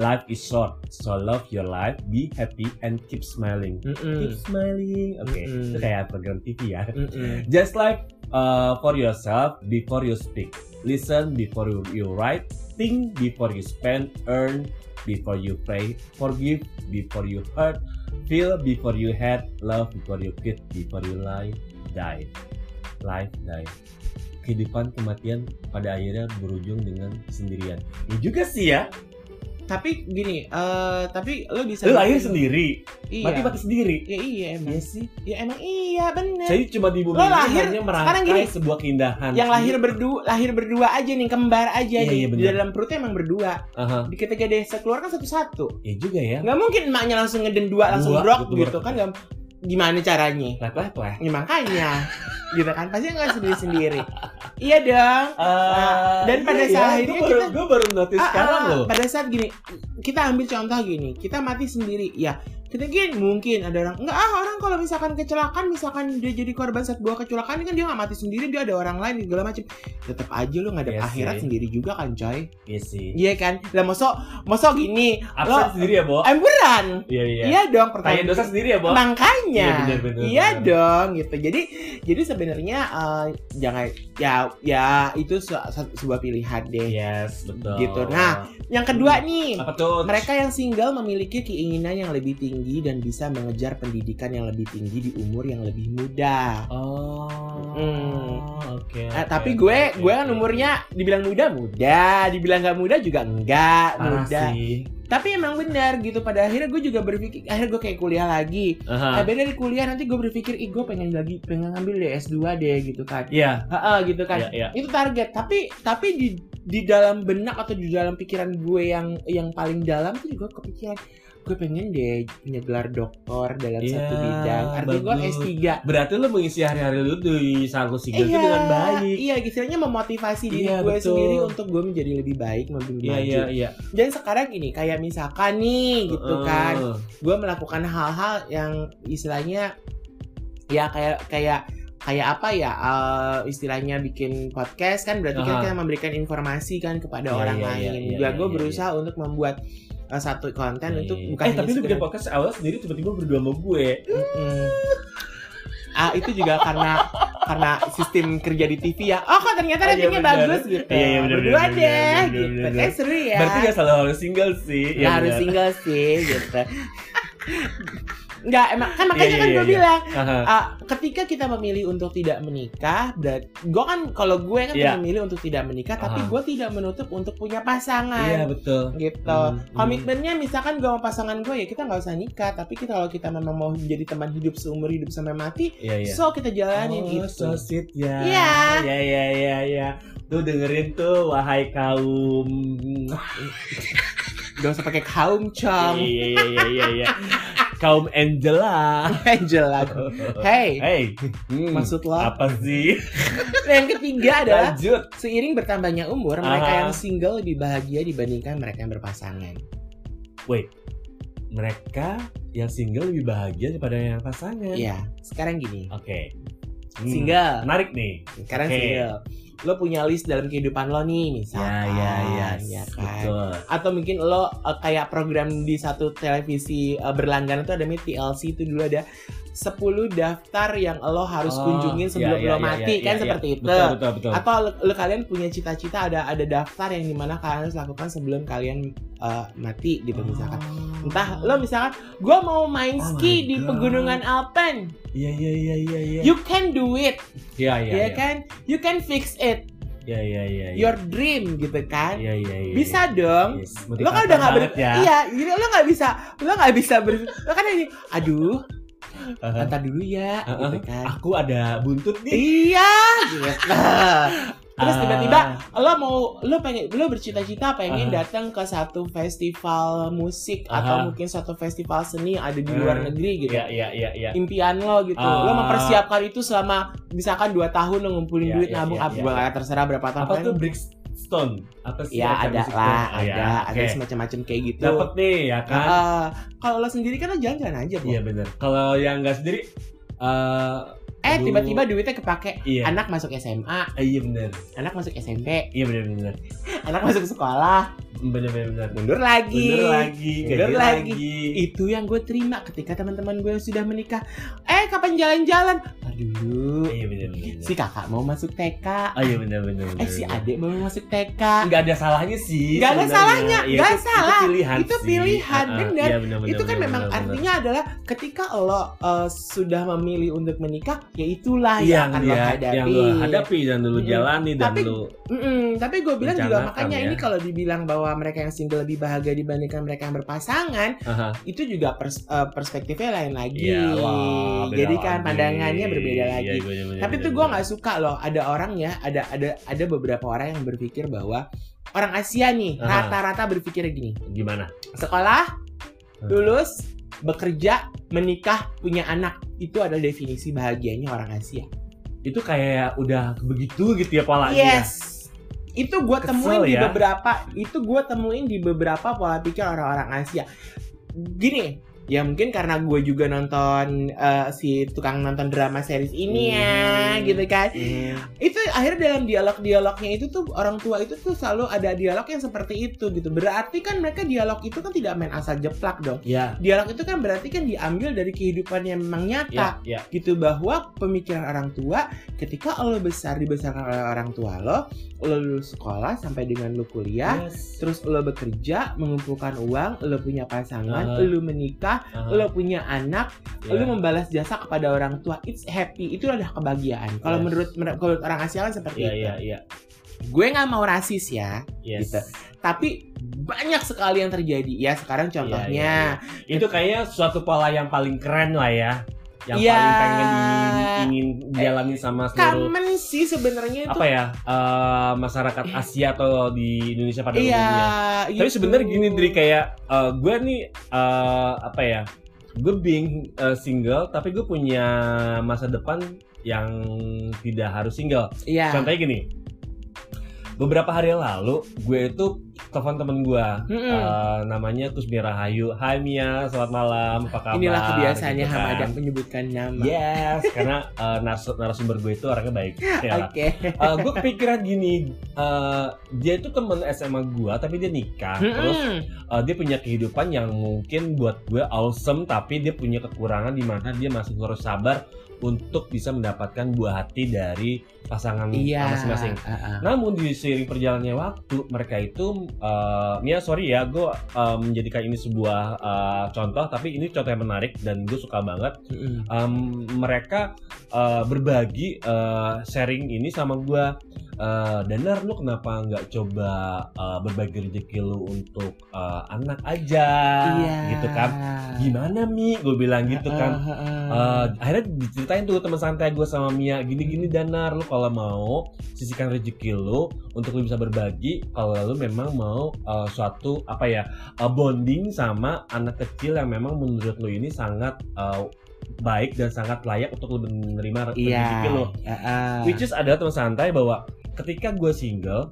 life is short so love your life be happy and keep smiling
Mm-mm.
keep smiling Okay,
Mm-mm.
itu kayak program TV ya
Mm-mm.
Just like uh, for yourself before you speak. Listen before you, you write. Think before you spend. Earn before you pray. Forgive before you hurt. Feel before you hate. Love before you quit. Before you lie. Die. Life die. Kehidupan kematian pada akhirnya berujung dengan kesendirian. Ya juga sih ya.
tapi gini eh tapi lo bisa
Lu lahir sendiri,
iya
mati mati sendiri.
ya iya emang
Iya sih.
ya emang iya bener
Jadi cuma di bumi
Lo lahir, sekarang gini,
sebuah keindahan.
yang lahir berdua lahir berdua aja nih kembar aja
Iya,
nih
iya,
di dalam perutnya emang berdua
Aha.
di ketika dia keluar kan satu-satu
Ya juga ya.
nggak mungkin emaknya langsung ngeden dua langsung
Dua,
brok
gitu,
gitu kan nggak gimana caranya
Lep lep lep.
ya makanya gitu kan pasti nggak sendiri sendiri iya dong
Ah,
dan pada
iya,
saat
iya. Gua baru,
kita-
gua baru notice
Ah,
sekarang
ah,
loh.
pada saat gini kita ambil contoh gini kita mati sendiri ya kita mungkin mungkin ada orang enggak ah orang kalau misalkan kecelakaan misalkan dia jadi korban saat buah kecelakaan kan dia nggak mati sendiri dia ada orang lain segala macam tetap aja lu ngadep
Iya
akhirat
sih.
sendiri juga kan coy
Iya sih.
iya kan lah mosok mosok gini
Absen
lo
sendiri ya, Bo?
emberan
Iya, iya.
iya dong pertanyaan
dosa sendiri ya, Bo?
makanya
Iya, benar,
iya dong gitu jadi jadi sebenarnya eh, jangan ya ya itu se- se- sebuah pilihan deh
Yes, betul.
Gitu. Nah, yang kedua nih
apa tuh?
mereka yang single memiliki keinginan yang lebih tinggi dan bisa mengejar pendidikan yang lebih tinggi di umur yang lebih muda.
Oh.
Hmm.
Oke.
Nah,
oke,
tapi gue
oke,
gue kan umurnya dibilang muda muda, dibilang nggak muda juga enggak
Parah
muda.
sih.
Tapi emang benar gitu pada akhirnya gue juga berpikir akhirnya gue kayak kuliah lagi.
Aha.
Nah, dari kuliah nanti gue berpikir ih gue pengen lagi pengen ngambil deh S2 deh gitu kan.
Iya,
Heeh gitu kan.
iya, iya.
Itu target. Tapi tapi di di dalam benak atau di dalam pikiran gue yang yang paling dalam tuh juga kepikiran gue pengen deh punya gelar doktor dalam
Iya,
satu bidang. Artinya gue
bagus.
S3.
Berarti lu mengisi hari-hari lu di saat lu single itu dengan baik.
Iya, istilahnya memotivasi diri
Iya,
gue
betul.
sendiri untuk gue menjadi lebih baik, lebih
Iya,
maju.
iya, iya.
Dan sekarang ini kayak misalkan nih gitu
Heeh.
kan, gue melakukan hal-hal yang istilahnya ya kayak kayak kayak apa ya eh, istilahnya bikin podcast kan berarti kan
Aha.
kita memberikan informasi kan kepada
Iya,
orang
iya,
lain.
iya, iya,
Juga
iya,
gue
iya,
berusaha untuk membuat eh, satu konten
Iya,
untuk
iya.
bukan
eh tapi lu bikin podcast awal sendiri tiba-tiba berdua sama gue
Mm-mm. Ah itu juga karena karena sistem kerja di TV ya. Oh kok ternyata
Oh, iya,
ratingnya
benar.
bagus gitu.
Iya, iya, benar,
Berdua
benar,
deh
benar,
gitu.
benar,
Kayak seru ya.
berarti gak selalu harus single sih
Nggak harus single sih gitu. Enggak, emang kan makanya
Iya,
kan
iya,
gue
iya.
bilang
Aha.
ah, ketika kita memilih untuk tidak menikah, berarti gue kan kalau gue kan
Iya.
memilih untuk tidak menikah, tapi
Aha.
gue tidak menutup untuk punya pasangan.
iya betul
gitu.
Hmm.
Komitmennya misalkan gue sama pasangan gue ya kita nggak usah nikah, tapi kita kalau kita memang mau jadi teman hidup seumur hidup sampai mati,
iya iya
so kita jalanin
oh,
gitu.
so sweet ya
Iya.
ya ya ya ya tuh dengerin tuh wahai kaum
Gak usah pakai kaum com.
iya iya iya iya iya kaum Angela
Angel aku. Hey,
hey hmm,
maksud lo?
apa sih
Nah, yang ketiga adalah
lanjut
seiring bertambahnya umur, mereka
Aha.
yang single lebih bahagia dibandingkan mereka yang berpasangan.
wait mereka yang single lebih bahagia daripada yang pasangan
Iya, sekarang gini.
oke Hmm,
Single.
menarik nih
Sekarang
Oke.
single. Lo punya list dalam kehidupan lo nih,
ya
misalkan.
ya ya
ya kan?
betul
Atau mungkin lo uh, kayak program di satu televisi uh, berlangganan itu ada namanya TLC itu dulu ada 10 daftar yang lo harus
Oh,
kunjungin
iya,
sebelum
iya,
lo
iya,
mati
iya,
kan
iya,
seperti
iya.
itu.
betul betul betul
Atau lo, lo kalian punya cita-cita ada ada daftar yang di mana kalian harus lakukan sebelum kalian uh, mati gitu misalkan.
Oh.
Entah lo misalkan gue mau main
Oh
ski di pegunungan Alpen,
Iya iya iya iya iya.
you can do it,
Iya iya.
ya kan? You can fix it,
Iya iya iya. iya.
your dream gitu kan?
Iya iya iya.
Bisa dong.
Yes,
Lo kan udah nggak ber,
ya.
iya, jadi lo nggak bisa, lo nggak bisa ber, lo kan ini, aduh, ntar dulu ya,
Uh-uh.
gitu kan?
Aku ada buntut nih.
Iya, gitu. Terus
Ah.
tiba-tiba lo mau lo pengen lo bercita-cita pengen
Aha.
datang ke satu festival musik
Aha.
atau mungkin satu festival seni yang ada di luar
Hmm.
negeri gitu.
Iya iya iya iya.
Impian lo gitu.
Ah.
Lo mempersiapkan itu selama misalkan 2 tahun lo ngumpulin
Iya,
duit
iya,
nabung
iya,
apa
iya,
gua
iya.
nggak terserah berapa tahun.
Apa tuh Brixton? Apa sih?
Ya ada lah,
Oh,
ada,
ya,
ada
oke.
semacam-macam kayak gitu.
Dapat nih ya kan?
Ah, kalau lo sendiri kan lo jalan-jalan aja, Bo.
Iya benar. Kalau yang enggak sendiri eh
Eh
aduh,
tiba-tiba duitnya kepake.
Iya.
Anak masuk SMA,
Eh, iya benar.
anak masuk SMP,
Iya benar benar.
anak masuk sekolah,
Benar benar benar.
mundur lagi.
Bener lagi,
Mundur lagi.
lagi.
Itu yang gue terima ketika teman-teman gue sudah menikah. Eh kapan jalan-jalan? Dulu.
Iya benar benar.
Si kakak mau masuk TK.
Oh iya benar benar.
Eh si adik mau masuk TK.
Nggak ada salahnya sih.
Nggak ada salahnya,
Iya,
nggak
itu-
salah.
Itu pilihan.
Itu
sih.
pilihan,
Ah, ah,
benar.
iya, benar, benar,
itu kan
benar,
memang
benar.
artinya adalah ketika lo uh, sudah memilih untuk menikah, ya itulah
Iya,
yang akan lo
dia-
hadapi.
yang lo hadapi dan lo
Mm-mm.
jalani dan
Tapi-
lo
Mm-mm, tapi gue bilang juga makanya
ya.
ini kalau dibilang bahwa mereka yang single lebih bahagia dibandingkan mereka yang berpasangan,
Aha.
itu juga pers- uh, perspektifnya lain lagi.
Iya, wah, beda
Jadi kan
lagi.
pandangannya berbeda lagi.
Iya, bener, bener,
Tapi
bener,
tuh gue nggak suka loh. Ada orang ya, ada ada ada beberapa orang yang berpikir bahwa orang Asia nih
Aha.
rata-rata berpikir gini.
gimana?
Sekolah, lulus, bekerja, menikah, punya anak. Itu adalah definisi bahagianya orang Asia.
Itu kayak udah begitu gitu ya polanya.
Yes. Itu gue temuin di
ya.
beberapa itu gue temuin di beberapa pola pikir orang-orang Asia. Gini, ya mungkin karena gue juga nonton eh, si tukang nonton drama series ini ya,
Hmm.
gitu kan.
Hmm.
Itu akhirnya dalam dialog-dialognya itu tuh orang tua itu tuh selalu ada dialog yang seperti itu gitu. Berarti kan mereka dialog itu kan tidak main asal jeplak dong.
Ya,
Dialog itu kan berarti kan diambil dari kehidupan yang memang nyata
ya, ya.
gitu bahwa pemikiran orang tua ketika lo besar dibesarkan oleh orang tua lo lo lulus sekolah sampai dengan lo kuliah
Yes.
terus lo bekerja mengumpulkan uang lo punya pasangan
Ah.
lo menikah
Aha.
lo punya anak
Ya.
lo membalas jasa kepada orang tua it's happy itu adalah kebahagiaan kalau
Yes.
menurut menurut orang Asia kan seperti
Iya,
itu
iya, iya.
gue nggak mau rasis ya
Yes.
Gitu. tapi banyak sekali yang terjadi ya sekarang
Iya,
contohnya
Itu kayaknya suatu pola yang paling keren lah ya. Yang
Iya.
paling pengen di, ingin dialami sama seluruh
common sih sebenarnya itu
apa ya eh, masyarakat Asia atau di Indonesia pada
iya
umumnya. Tapi
gitu.
sebenarnya gini Dri kayak eh, gue nih eh, apa ya? Gue being eh, single tapi gue punya masa depan yang tidak harus single.
Iya.
Contohnya gini. Beberapa hari lalu gue itu telepon temen gue
Mm-mm.
Eh, namanya Kusmira Hayu Hai Mia selamat malam apa kabar
Inilah kebiasaannya
Gitu kan.
Hamadan menyebutkan nama.
yes karena eh, narasum- narasumber gue itu orangnya baik ya.
Oke.
Eh, gue kepikiran gini eh, dia itu temen SMA gue tapi dia nikah terus
Mm-mm.
eh, dia punya kehidupan yang mungkin buat gue awesome tapi dia punya kekurangan di mana dia masih harus sabar untuk bisa mendapatkan buah hati dari pasangan
Iya.
masing-masing
Ah, ah.
namun di seiring perjalannya waktu mereka itu uh, Mia sorry ya gue uh, menjadikan ini sebuah uh, contoh tapi ini contoh yang menarik dan gue suka banget. Um, mereka uh, berbagi uh, sharing ini sama gue uh, Danar lu kenapa nggak coba uh, berbagi rezeki lu untuk uh, anak aja
Iya.
gitu kan gimana Mi gue bilang gitu kan
Ah, ah, ah.
Uh, akhirnya diceritain tuh teman santai gue sama Mia gini-gini Danar lu kalau mau sisihkan rezeki lu untuk lu bisa berbagi kalau lu memang mau uh, suatu apa ya uh, bonding sama anak kecil yang memang menurut lu ini sangat uh, baik dan sangat layak untuk lu menerima
Iya.
rezeki lu
Ah, ah.
which is adalah teman santai bahwa ketika gue single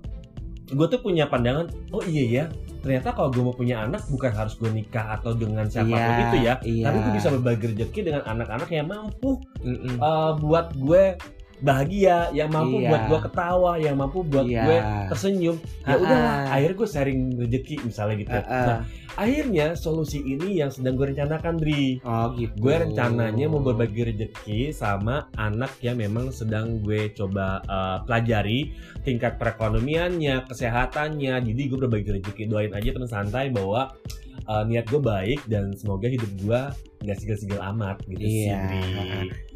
gue tuh punya pandangan oh iya ya ternyata kalau gue mau punya anak bukan harus gue nikah atau dengan siapa pun
Iya,
itu ya
iya.
tapi gue bisa berbagi rezeki dengan anak-anak yang mampu
Mm-mm.
uh, buat gue bahagia, yang mampu
Iya.
buat gue ketawa, yang mampu buat
Iya.
gue tersenyum. Ya
Ah,
udahlah,
ah.
akhirnya gue sharing rezeki misalnya gitu.
Ah, ah.
Nah, akhirnya solusi ini yang sedang gue rencanakan, Dri.
Oh gitu.
Gue rencananya mau berbagi rezeki sama anak yang memang sedang gue coba uh, pelajari tingkat perekonomiannya, kesehatannya. Jadi gue berbagi rezeki. Doain aja teman santai bahwa uh, niat gue baik dan semoga hidup gue nggak sigel-sigel amat gitu sih.
Iya.
Dri.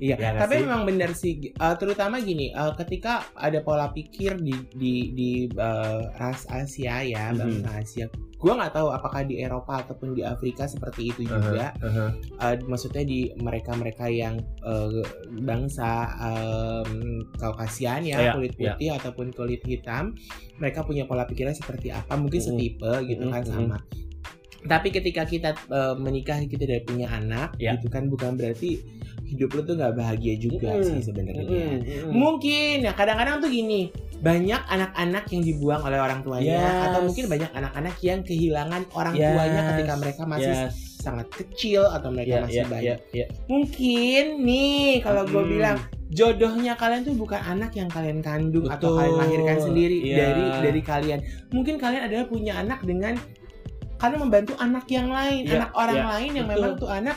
Iya,
Ya nggak
tapi
sih?
memang benar sih. uh, terutama gini, uh, ketika ada pola pikir di di di uh, ras Asia ya,
Mhm.
bangsa Asia. Gua nggak tahu apakah di Eropa ataupun di Afrika seperti itu juga.
Uh-huh.
Uh, maksudnya di mereka-mereka yang uh, bangsa um, Kaukasian ya,
Iya,
kulit
iya.
putih ataupun kulit hitam, mereka punya pola pikirnya seperti apa? Mungkin
Mhm.
setipe gitu
Mhm,
kan
mhm.
sama. Tapi ketika kita uh, menikah kita udah punya anak,
Iya.
gitu kan bukan berarti hidup lu tuh nggak bahagia juga
Mhm.
sih sebenarnya.
Mm-mm, mm-mm.
Mungkin ya kadang-kadang tuh gini, banyak anak-anak yang dibuang oleh orang tuanya
Yes.
atau mungkin banyak anak-anak yang kehilangan orang
Yes.
tuanya ketika mereka masih
Yes.
sangat kecil atau mereka
Ya,
masih
ya,
bayi.
ya, ya.
Mungkin nih kalau gue
Hmm.
bilang jodohnya kalian tuh bukan anak yang kalian kandung atau
Betul.
kalian lahirkan sendiri
Iya.
dari dari kalian. Mungkin kalian adalah punya anak dengan kalian membantu anak yang lain,
Iya,
anak orang
iya,
lain yang
betul.
memang tuh anak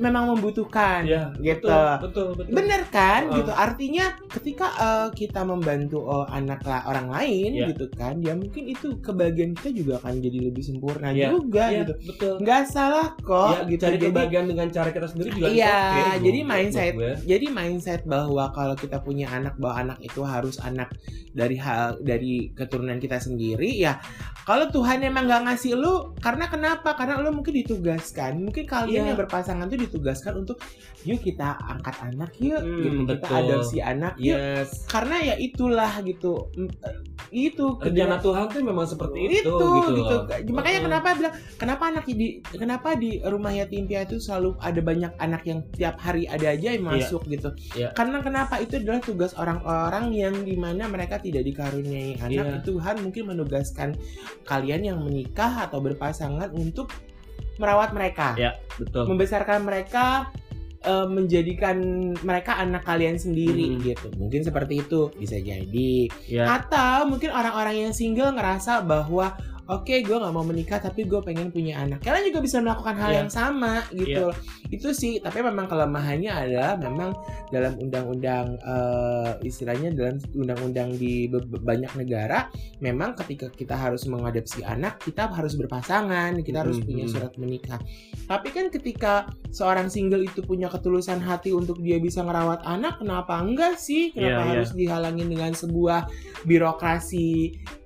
memang membutuhkan
Ya,
gitu.
betul, betul, betul.
Bener kan
Heeh.
gitu. Artinya ketika eh, kita membantu oh, anak orang lain
Iya.
gitu kan, ya mungkin itu kebahagian kita juga akan jadi lebih sempurna
Iya,
juga
Iya,
gitu.
betul.
Nggak salah kok
Ya,
gitu.
cari
Jadi
kebahagiaan dengan cara kita sendiri juga
Iya,
okay,
jadi
buat-
mindset-
gue.
jadi mindset bahwa kalau kita punya anak bahwa anak itu harus anak dari hal dari keturunan kita sendiri ya kalau Tuhan emang nggak ngasih lu karena kenapa karena lu mungkin ditugaskan mungkin kalian
Iya.
yang berpasangan tuh ditugaskan untuk yuk kita angkat anak yuk
Hmm,
gitu kita
betul.
adopsi anak yuk
Yes.
karena ya itulah gitu eh, itu kedua-
Tuhan tuh memang seperti itu,
itu
gitu.
gitu,
loh.
makanya kenapa bilang kenapa anak di kenapa di rumah yatim piatu selalu ada banyak anak yang tiap hari ada aja yang
Iya.
masuk gitu
Iya.
karena kenapa itu adalah tugas orang-orang yang di mana mereka tidak dikaruniai anak
Iya.
Tuhan mungkin menugaskan kalian yang menikah atau berpasangan untuk merawat mereka
Iya. betul.
membesarkan mereka eh, menjadikan mereka anak kalian sendiri
Hmm.
gitu mungkin seperti itu bisa jadi
Ya.
atau mungkin orang-orang yang single ngerasa bahwa oke gue nggak mau menikah tapi gue pengen punya anak. Kalian juga bisa melakukan hal
Iya.
yang sama gitu. Itu sih tapi memang kelemahannya adalah memang dalam undang-undang eh, istilahnya dalam undang-undang di banyak negara memang ketika kita harus mengadopsi anak kita harus berpasangan kita harus
Mhm.
punya surat menikah. Tapi kan ketika seorang single itu punya ketulusan hati untuk dia bisa ngerawat anak kenapa enggak sih? Kenapa
Iya, iya.
harus dihalangin dengan sebuah birokrasi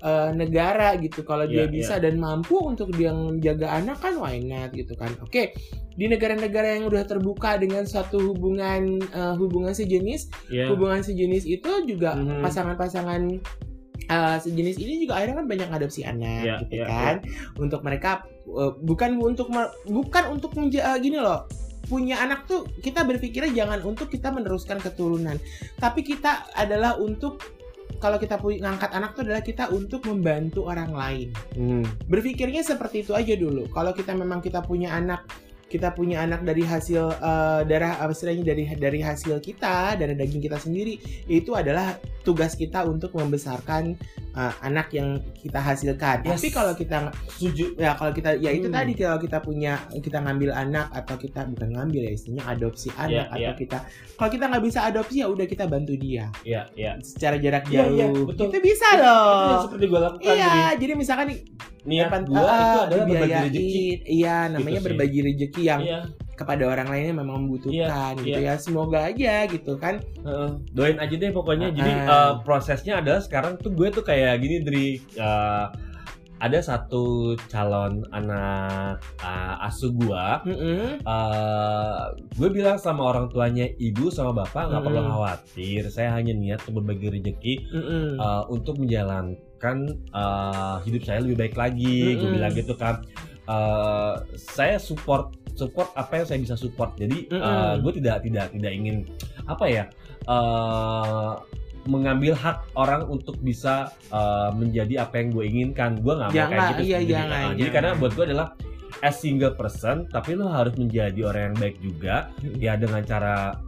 eh, negara gitu? Kalau dia Bisa dan mampu untuk dia menjaga anak kan why not gitu kan oke di negara-negara yang udah terbuka dengan suatu hubungan eh, hubungan sejenis
Ya.
hubungan sejenis itu juga
Mhm.
pasangan-pasangan eh, sejenis ini juga akhirnya kan banyak adopsi anak
Iya,
gitu
iya,
kan untuk mereka eh, bukan untuk bukan untuk menja- eh, gini loh punya anak tuh kita berpikirnya jangan untuk kita meneruskan keturunan tapi kita adalah untuk kalau kita ngangkat anak tuh adalah kita untuk membantu orang lain.
Hmm.
Berpikirnya seperti itu aja dulu. Kalau kita memang kita punya anak kita punya anak dari hasil eh, darah apa istilahnya dari dari hasil kita dari daging kita sendiri itu adalah tugas kita untuk membesarkan eh, anak yang kita hasilkan.
Yes.
Tapi kalau kita
Setuju.
ya kalau kita ya itu
Hmm.
tadi kalau kita punya kita ngambil anak atau kita bukan ngambil ya istilahnya adopsi anak
Iya,
atau
iya.
kita kalau kita nggak bisa adopsi ya udah kita bantu dia
Iya, iya.
secara jarak
Iya,
jauh
iya, betul.
itu bisa
Itu
loh
yang seperti gue lakukan.
iya
Jadi,
jadi misalkan
niat gue
ah,
itu adalah berbagi rezeki.
iya namanya
sih.
berbagi rezeki yang
Iya.
kepada orang lainnya memang membutuhkan gitu ya semoga aja gitu kan
Heeh. doain aja deh pokoknya. Jadi
Ah.
eh, prosesnya adalah sekarang tuh gue tuh kayak gini dari eh, ada satu calon anak eh, asuh gua.
Mm-mm.
eh gue bilang sama orang tuanya ibu sama bapak nggak perlu
Mm-mm.
khawatir. Saya hanya niat untuk berbagi rezeki
Mm-mm.
eh, untuk menjalankan eh, hidup saya lebih baik lagi. Gue
Mm-mm.
bilang gitu kan. Eh, saya support support apa yang saya bisa support. Jadi eh,
Mm-mm.
gue tidak tidak tidak ingin apa ya eh, mengambil hak orang untuk bisa eh, menjadi apa yang gue inginkan. Gue nggak mau
Jangan,
kayak gitu.
iya,
sendiri.
jangan,
Eh, Jadi
jangan.
karena buat gue adalah as single person, tapi lo harus menjadi orang yang baik juga. Ya dengan cara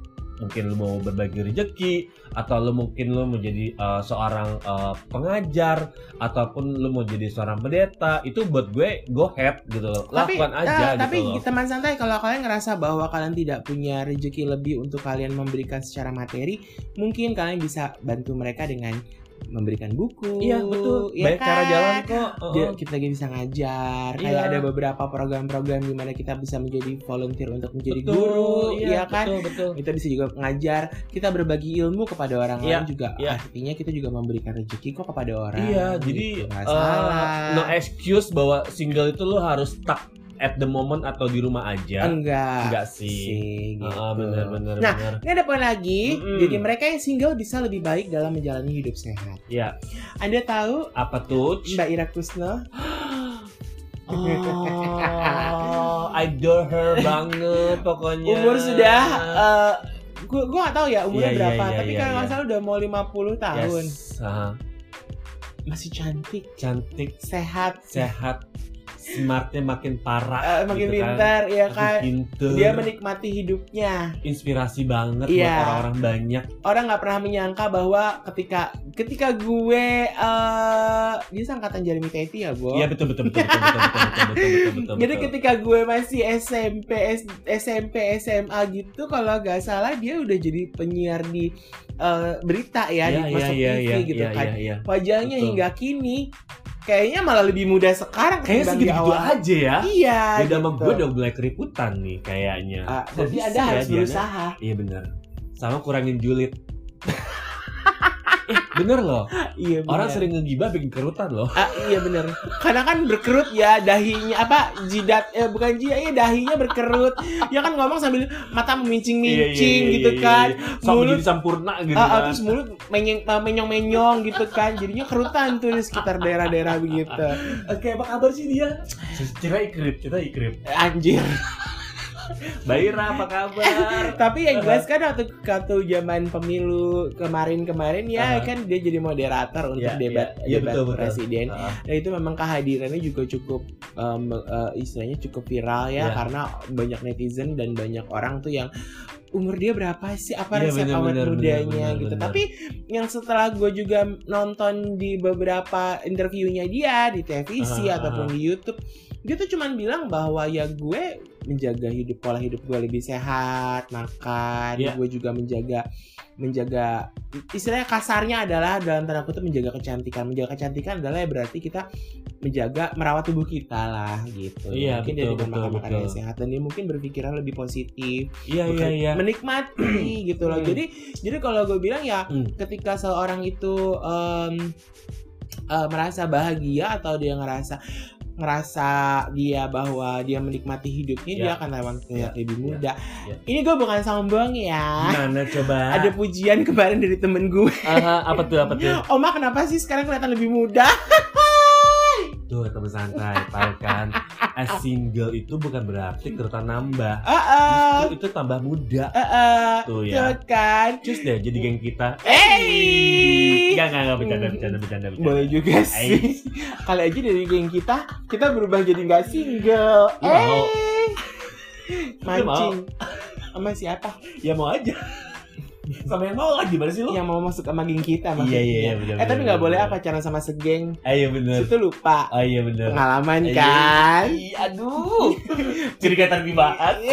mungkin lo mau berbagi rezeki atau lo mungkin lo menjadi eh, seorang eh, pengajar ataupun lo mau jadi seorang pendeta itu buat gue go ahead gitu loh.
Tapi
lakukan aja
tapi
gitu loh.
teman santai kalau kalian ngerasa bahwa kalian tidak punya rezeki lebih untuk kalian memberikan secara materi mungkin kalian bisa bantu mereka dengan memberikan buku
iya betul
ya
banyak cara
kan?
jalan kok
Dia-
Heeh.
kita juga bisa ngajar
Iya.
kayak ada beberapa program-program di mana kita bisa menjadi volunteer untuk menjadi
betul
guru
iya
ya kan
betul betul
kita bisa juga ngajar kita berbagi ilmu kepada orang
Iya,
lain juga
iya.
artinya kita juga memberikan rezeki kok kepada orang
Iya, jadi
gitu. Nggak
eh,
salah
no excuse bahwa single itu lo harus stuck at the moment atau di rumah aja.
enggak
Enggak sih.
sih gitu.
Heeh, bener bener
Nah,
bener.
Ini ada poin lagi,
Mm-mm.
jadi mereka yang single bisa lebih baik dalam menjalani hidup sehat.
Ya,
Anda tahu
apa tuh?
Mbak Ira Kusno?
Oh, adore her banget pokoknya.
Umur sudah, eh gua gua gak tahu ya umurnya
Iya, iya,
berapa,
iya,
tapi
iya,
kalau
iya.
salah udah mau 50 tahun.
Yes, aha.
Masih cantik,
cantik,
sehat,
sehat, smartnya makin parah
uh, makin
gitu
pintar kan.
ya
kan
pintar.
dia menikmati hidupnya
inspirasi banget
yeah.
buat orang-orang banyak
orang nggak pernah menyangka bahwa ketika ketika gue uh, dia angkatan Jeremy Teti ya gue
iya betul betul betul betul betul betul betul,
jadi ketika gue masih SMP S, SMP SMA gitu kalau nggak salah dia udah jadi penyiar di uh, berita ya yeah, di
yeah,
masuk
yeah,
TV
yeah,
gitu
yeah,
kan
yeah, yeah.
wajahnya
betul.
hingga kini kayaknya malah lebih muda sekarang
Kayaknya segitu
awal.
aja ya.
Iya.
Beda sama
gitu.
gue udah mulai keriputan nih kayaknya. Bisa
Anda
ya,
harus
Diana?
berusaha.
Iya bener. Sama kurangin julid. Eh bener loh.
Iya bener.
Orang sering ngegibah bikin kerutan loh.
Ah, iya bener Karena kan berkerut ya dahinya apa jidat eh bukan jidat ya dahinya berkerut. Ya kan ngomong sambil mata memincing-mincing
Iya, iya,
gitu
iya,
kan.
iya. Sok
Mulut
sampurna gitu
Ah, ah,
kan.
terus mulut menyeng, ah, menyong-menyong gitu kan jadinya kerutan tuh di sekitar daerah-daerah begitu
Oke, apa kabar sih dia? Kita ikrip, kita ikrip.
Anjir
Baira, apa kabar?
tapi yang jelas kan waktu waktu zaman pemilu kemarin-kemarin ya
Aha.
kan dia jadi moderator untuk
Iya,
debat
iya. Iya,
debat
betul, betul.
presiden
Ah,
Nah itu memang kehadirannya juga cukup um, uh, istilahnya cukup viral ya
Iya.
karena banyak netizen dan banyak orang tuh yang umur dia berapa sih apa
Iya,
resep
bener,
awet
bener,
mudanya
bener,
gitu.
bener.
Tapi yang setelah gue juga nonton di beberapa interviewnya dia di televisi
Ah,
ataupun di YouTube, dia tuh cuman bilang bahwa ya gue menjaga hidup pola hidup gue lebih sehat, makan,
Iya.
gue juga menjaga menjaga istilahnya kasarnya adalah dalam tanda kutip menjaga kecantikan. Menjaga kecantikan adalah ya berarti kita menjaga merawat tubuh kita lah gitu.
Iya,
mungkin dia
betul,
dengan
betul,
makan makanan yang sehat dan dia mungkin berpikiran lebih positif,
Iya, iya, iya.
menikmati gitu loh.
Hmm.
Jadi jadi kalau gue bilang ya
Hmm.
ketika seorang itu em, eh, merasa bahagia atau dia ngerasa ngerasa dia bahwa dia menikmati hidupnya
Ya.
dia akan terlihat terlihat lebih muda.
Ya.
Ini gue bukan sombong ya.
Gimana coba?
Ada pujian kemarin dari temen gue.
Aha, apa tuh apa tuh?
Oma kenapa sih sekarang kelihatan lebih muda?
tuh teman santai tahu kan as single itu bukan berarti kerutan nambah
Ah, ah,
Justru itu tambah muda
ah, ah.
Tuh
Tuh
ya.
kan.
Cus deh jadi geng kita
Eh,
Enggak, enggak, enggak, bercanda, bercanda, bercanda, bercanda.
boleh juga sih. Kali aja dari geng kita, kita berubah jadi nggak single. Eh, mancing. Sama siapa?
Ya mau aja. Sama yang mau gimana sih lu?
Yang mau masuk sama geng kita
Iya,
maksudnya.
iya, iya, benar.
Eh tapi
benar,
nggak boleh
benar.
apa pacaran sama segeng.
Ah, iya bener.
Itu lupa.
Ah iya bener.
Pengalaman
Iya.
kan?
Ih, aduh. Jadi kata dibahas.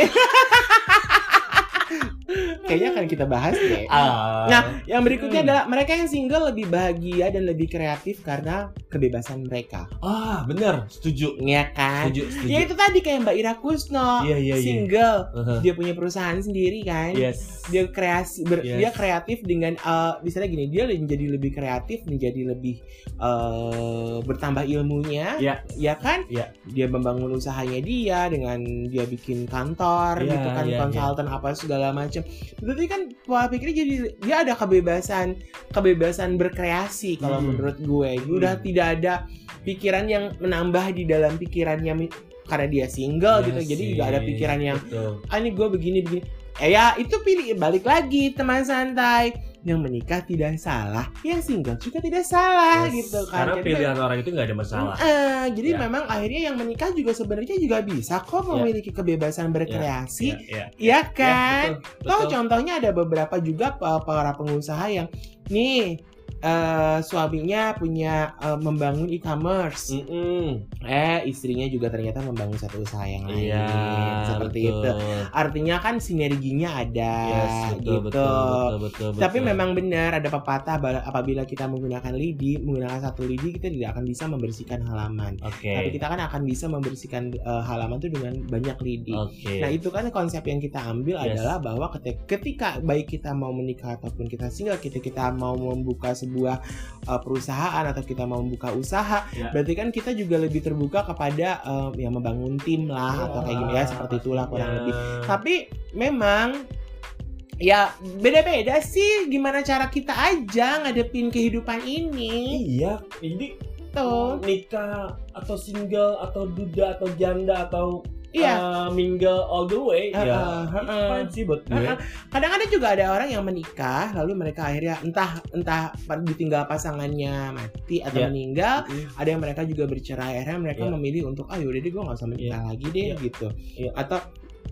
Kayaknya akan kita bahas deh.
Ah.
Nah, yang berikutnya
Hmm.
adalah mereka yang single lebih bahagia dan lebih kreatif karena kebebasan mereka.
Ah, bener. Setuju.
Iya kan?
Setuju, setuju.
Ya itu tadi kayak Mbak Ira Kusno,
Iya, iya, iya.
single,
Uh-huh.
dia punya perusahaan sendiri kan.
Yes.
Dia kreasi, ber-
Yes.
dia kreatif dengan, eh misalnya gini, dia menjadi lebih kreatif, menjadi lebih eh bertambah ilmunya,
Iya.
ya kan?
Iya.
Dia membangun usahanya dia dengan dia bikin kantor,
Iya,
gitu kan,
iya,
konsultan apa segala macam. Berarti kan pola pikirnya jadi dia ada kebebasan, kebebasan berkreasi kalau
Hmm.
menurut gue. Udah
Hmm.
tidak ada pikiran yang menambah di dalam pikirannya karena dia single
Iya
gitu. Jadi
sih.
juga ada pikiran yang
Betul.
ah ini gue begini begini. Eh ya itu pilih balik lagi teman santai. Yang menikah tidak salah, yang single juga tidak salah
Yes.
gitu kan.
Karena
Jadi
pilihan orang itu nggak ada masalah.
Eh, jadi
Ya.
memang akhirnya yang menikah juga sebenarnya juga bisa kok memiliki kebebasan berkreasi,
Iya, iya.
ya
Ya,
kan?
betul,
Toh
betul.
contohnya ada beberapa juga pa- para pengusaha yang nih eh, suaminya punya eh, membangun e-commerce,
Mm-mm.
eh istrinya juga ternyata membangun satu usaha yang lain,
Iya,
seperti
betul.
itu. Artinya kan sinerginya ada
Yes, betul,
gitu.
betul, betul, betul,
Tapi
betul.
memang benar ada pepatah apabila kita menggunakan lidi, menggunakan satu lidi kita tidak akan bisa membersihkan halaman.
Oke.
Tapi kita kan akan bisa membersihkan eh, halaman itu dengan banyak lidi.
Oke.
Nah itu kan konsep yang kita ambil
Yes.
adalah bahwa ketika, ketika baik kita mau menikah ataupun kita single, kita kita mau membuka sebuah uh, perusahaan atau kita mau membuka usaha,
Ya.
berarti kan kita juga lebih terbuka kepada um, ya membangun tim lah atau kayak gini ya seperti itulah kurang
Iya.
lebih. Tapi memang ya beda-beda sih gimana cara kita aja ngadepin kehidupan ini
Iya, ini
tuh.
nikah atau single atau duda atau janda atau
Iya.
uh, mingle all the way
Uh-uh,
ya fine sih buat gue.
Uh-uh. Kadang-kadang juga ada orang yang menikah lalu mereka akhirnya entah entah ditinggal pasangannya mati atau
Iya.
meninggal,
Mm.
ada yang mereka juga bercerai akhirnya mereka
Iya.
memilih untuk ah yaudah deh gue nggak usah menikah lagi deh
Iya.
gitu.
Iya.
Atau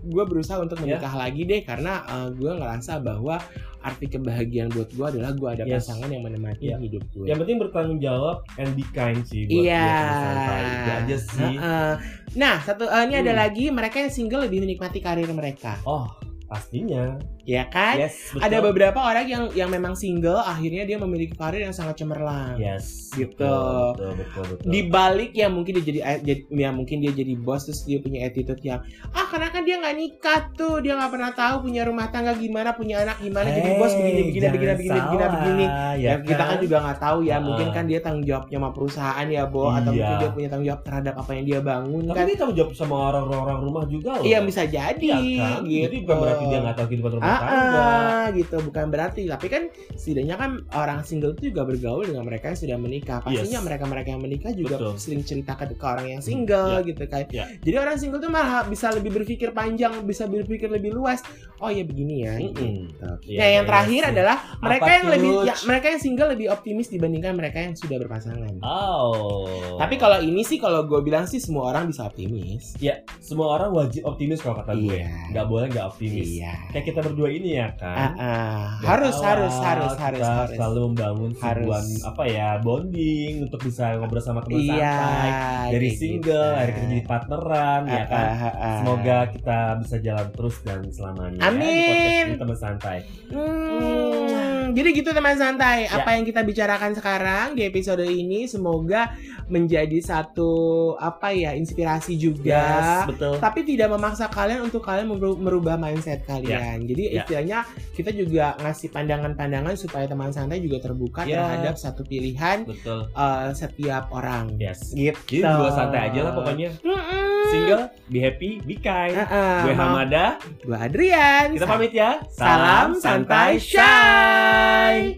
gue berusaha untuk
Iya.
menikah lagi deh karena uh, gue ngerasa bahwa arti kebahagiaan buat gue adalah gue ada
Yes.
pasangan yang menemani
Iya.
hidup gue.
Yang penting bertanggung jawab and be kind sih buat
Iya.
gue santai. Itu aja sih.
Heeh. Nah, satu eh, ini ada
Hmm.
lagi mereka yang single lebih menikmati karir mereka,
Oh, pastinya.
Ya kan?
Yes, betul.
Ada beberapa orang yang yang memang single akhirnya dia memiliki karir yang sangat cemerlang.
Yes,
Gitu.
Betul, betul, betul, betul.
Di balik ya mungkin dia jadi, eh, jadi ya mungkin dia jadi bos terus dia punya attitude yang ah karena kan dia nggak nikah tuh dia nggak pernah tahu punya rumah tangga gimana punya anak gimana jadi bos begini begini begini begini begini begini ya, kita kan juga nggak tahu ya
Ah.
mungkin kan dia tanggung jawabnya sama perusahaan ya Bo atau
Iya.
mungkin dia punya tanggung jawab terhadap apa yang dia bangun
Tapi
kan
dia tanggung jawab sama orang-orang rumah juga loh.
iya bisa jadi
Iya kan?
gitu
Jadi bukan berarti dia nggak tahu kehidupan rumah
Ah, gitu bukan berarti tapi kan setidaknya kan orang single itu juga bergaul dengan mereka yang sudah menikah pastinya
Yes.
mereka-mereka yang menikah juga
Betul.
sering cerita ke, ke orang yang single gitu kan
Ya.
jadi orang single tuh malah bisa lebih berpikir panjang bisa berpikir lebih luas oh ya begini ya
Mm-mm.
gitu.
Iya,
nah yang
iya
terakhir
sih.
adalah mereka
Apa
yang
tuh,
lebih ya, mereka yang single lebih optimis dibandingkan mereka yang sudah berpasangan
Oh.
tapi kalau ini sih kalau gue bilang sih semua orang bisa optimis
semua orang wajib optimis kalau kata gue.
Iya.
Nggak boleh nggak optimis.
iya
Kayak kita berdua ini ya kan.
ah.
Dari
harus
awal
harus harus
kita
harus harus
selalu membangun sebuah
Harus.
apa ya bonding untuk bisa ngobrol sama teman
iya
santai dari single
gitu.
akhirnya jadi partneran ya
Ah,
kan
ah.
semoga kita bisa jalan terus dan selamanya ya, di
Amin.
podcast ini teman santai
Hmm, jadi gitu teman santai.
Ya.
Apa yang kita bicarakan sekarang di episode ini semoga menjadi satu apa ya inspirasi juga.
yes betul
Tapi tidak memaksa kalian untuk kalian meru- merubah mindset kalian. Jadi
Ya.
istilahnya kita juga ngasih pandangan-pandangan supaya teman santai juga terbuka
Ya.
terhadap satu pilihan
betul
eh, setiap orang.
yes
Gitu.
jadi dua santai aja lah pokoknya
Mm-mm.
single be happy be kind
Ah, ah,
gue Hamada
Gue Adrian.
kita pamit ya
Salam santai Bye.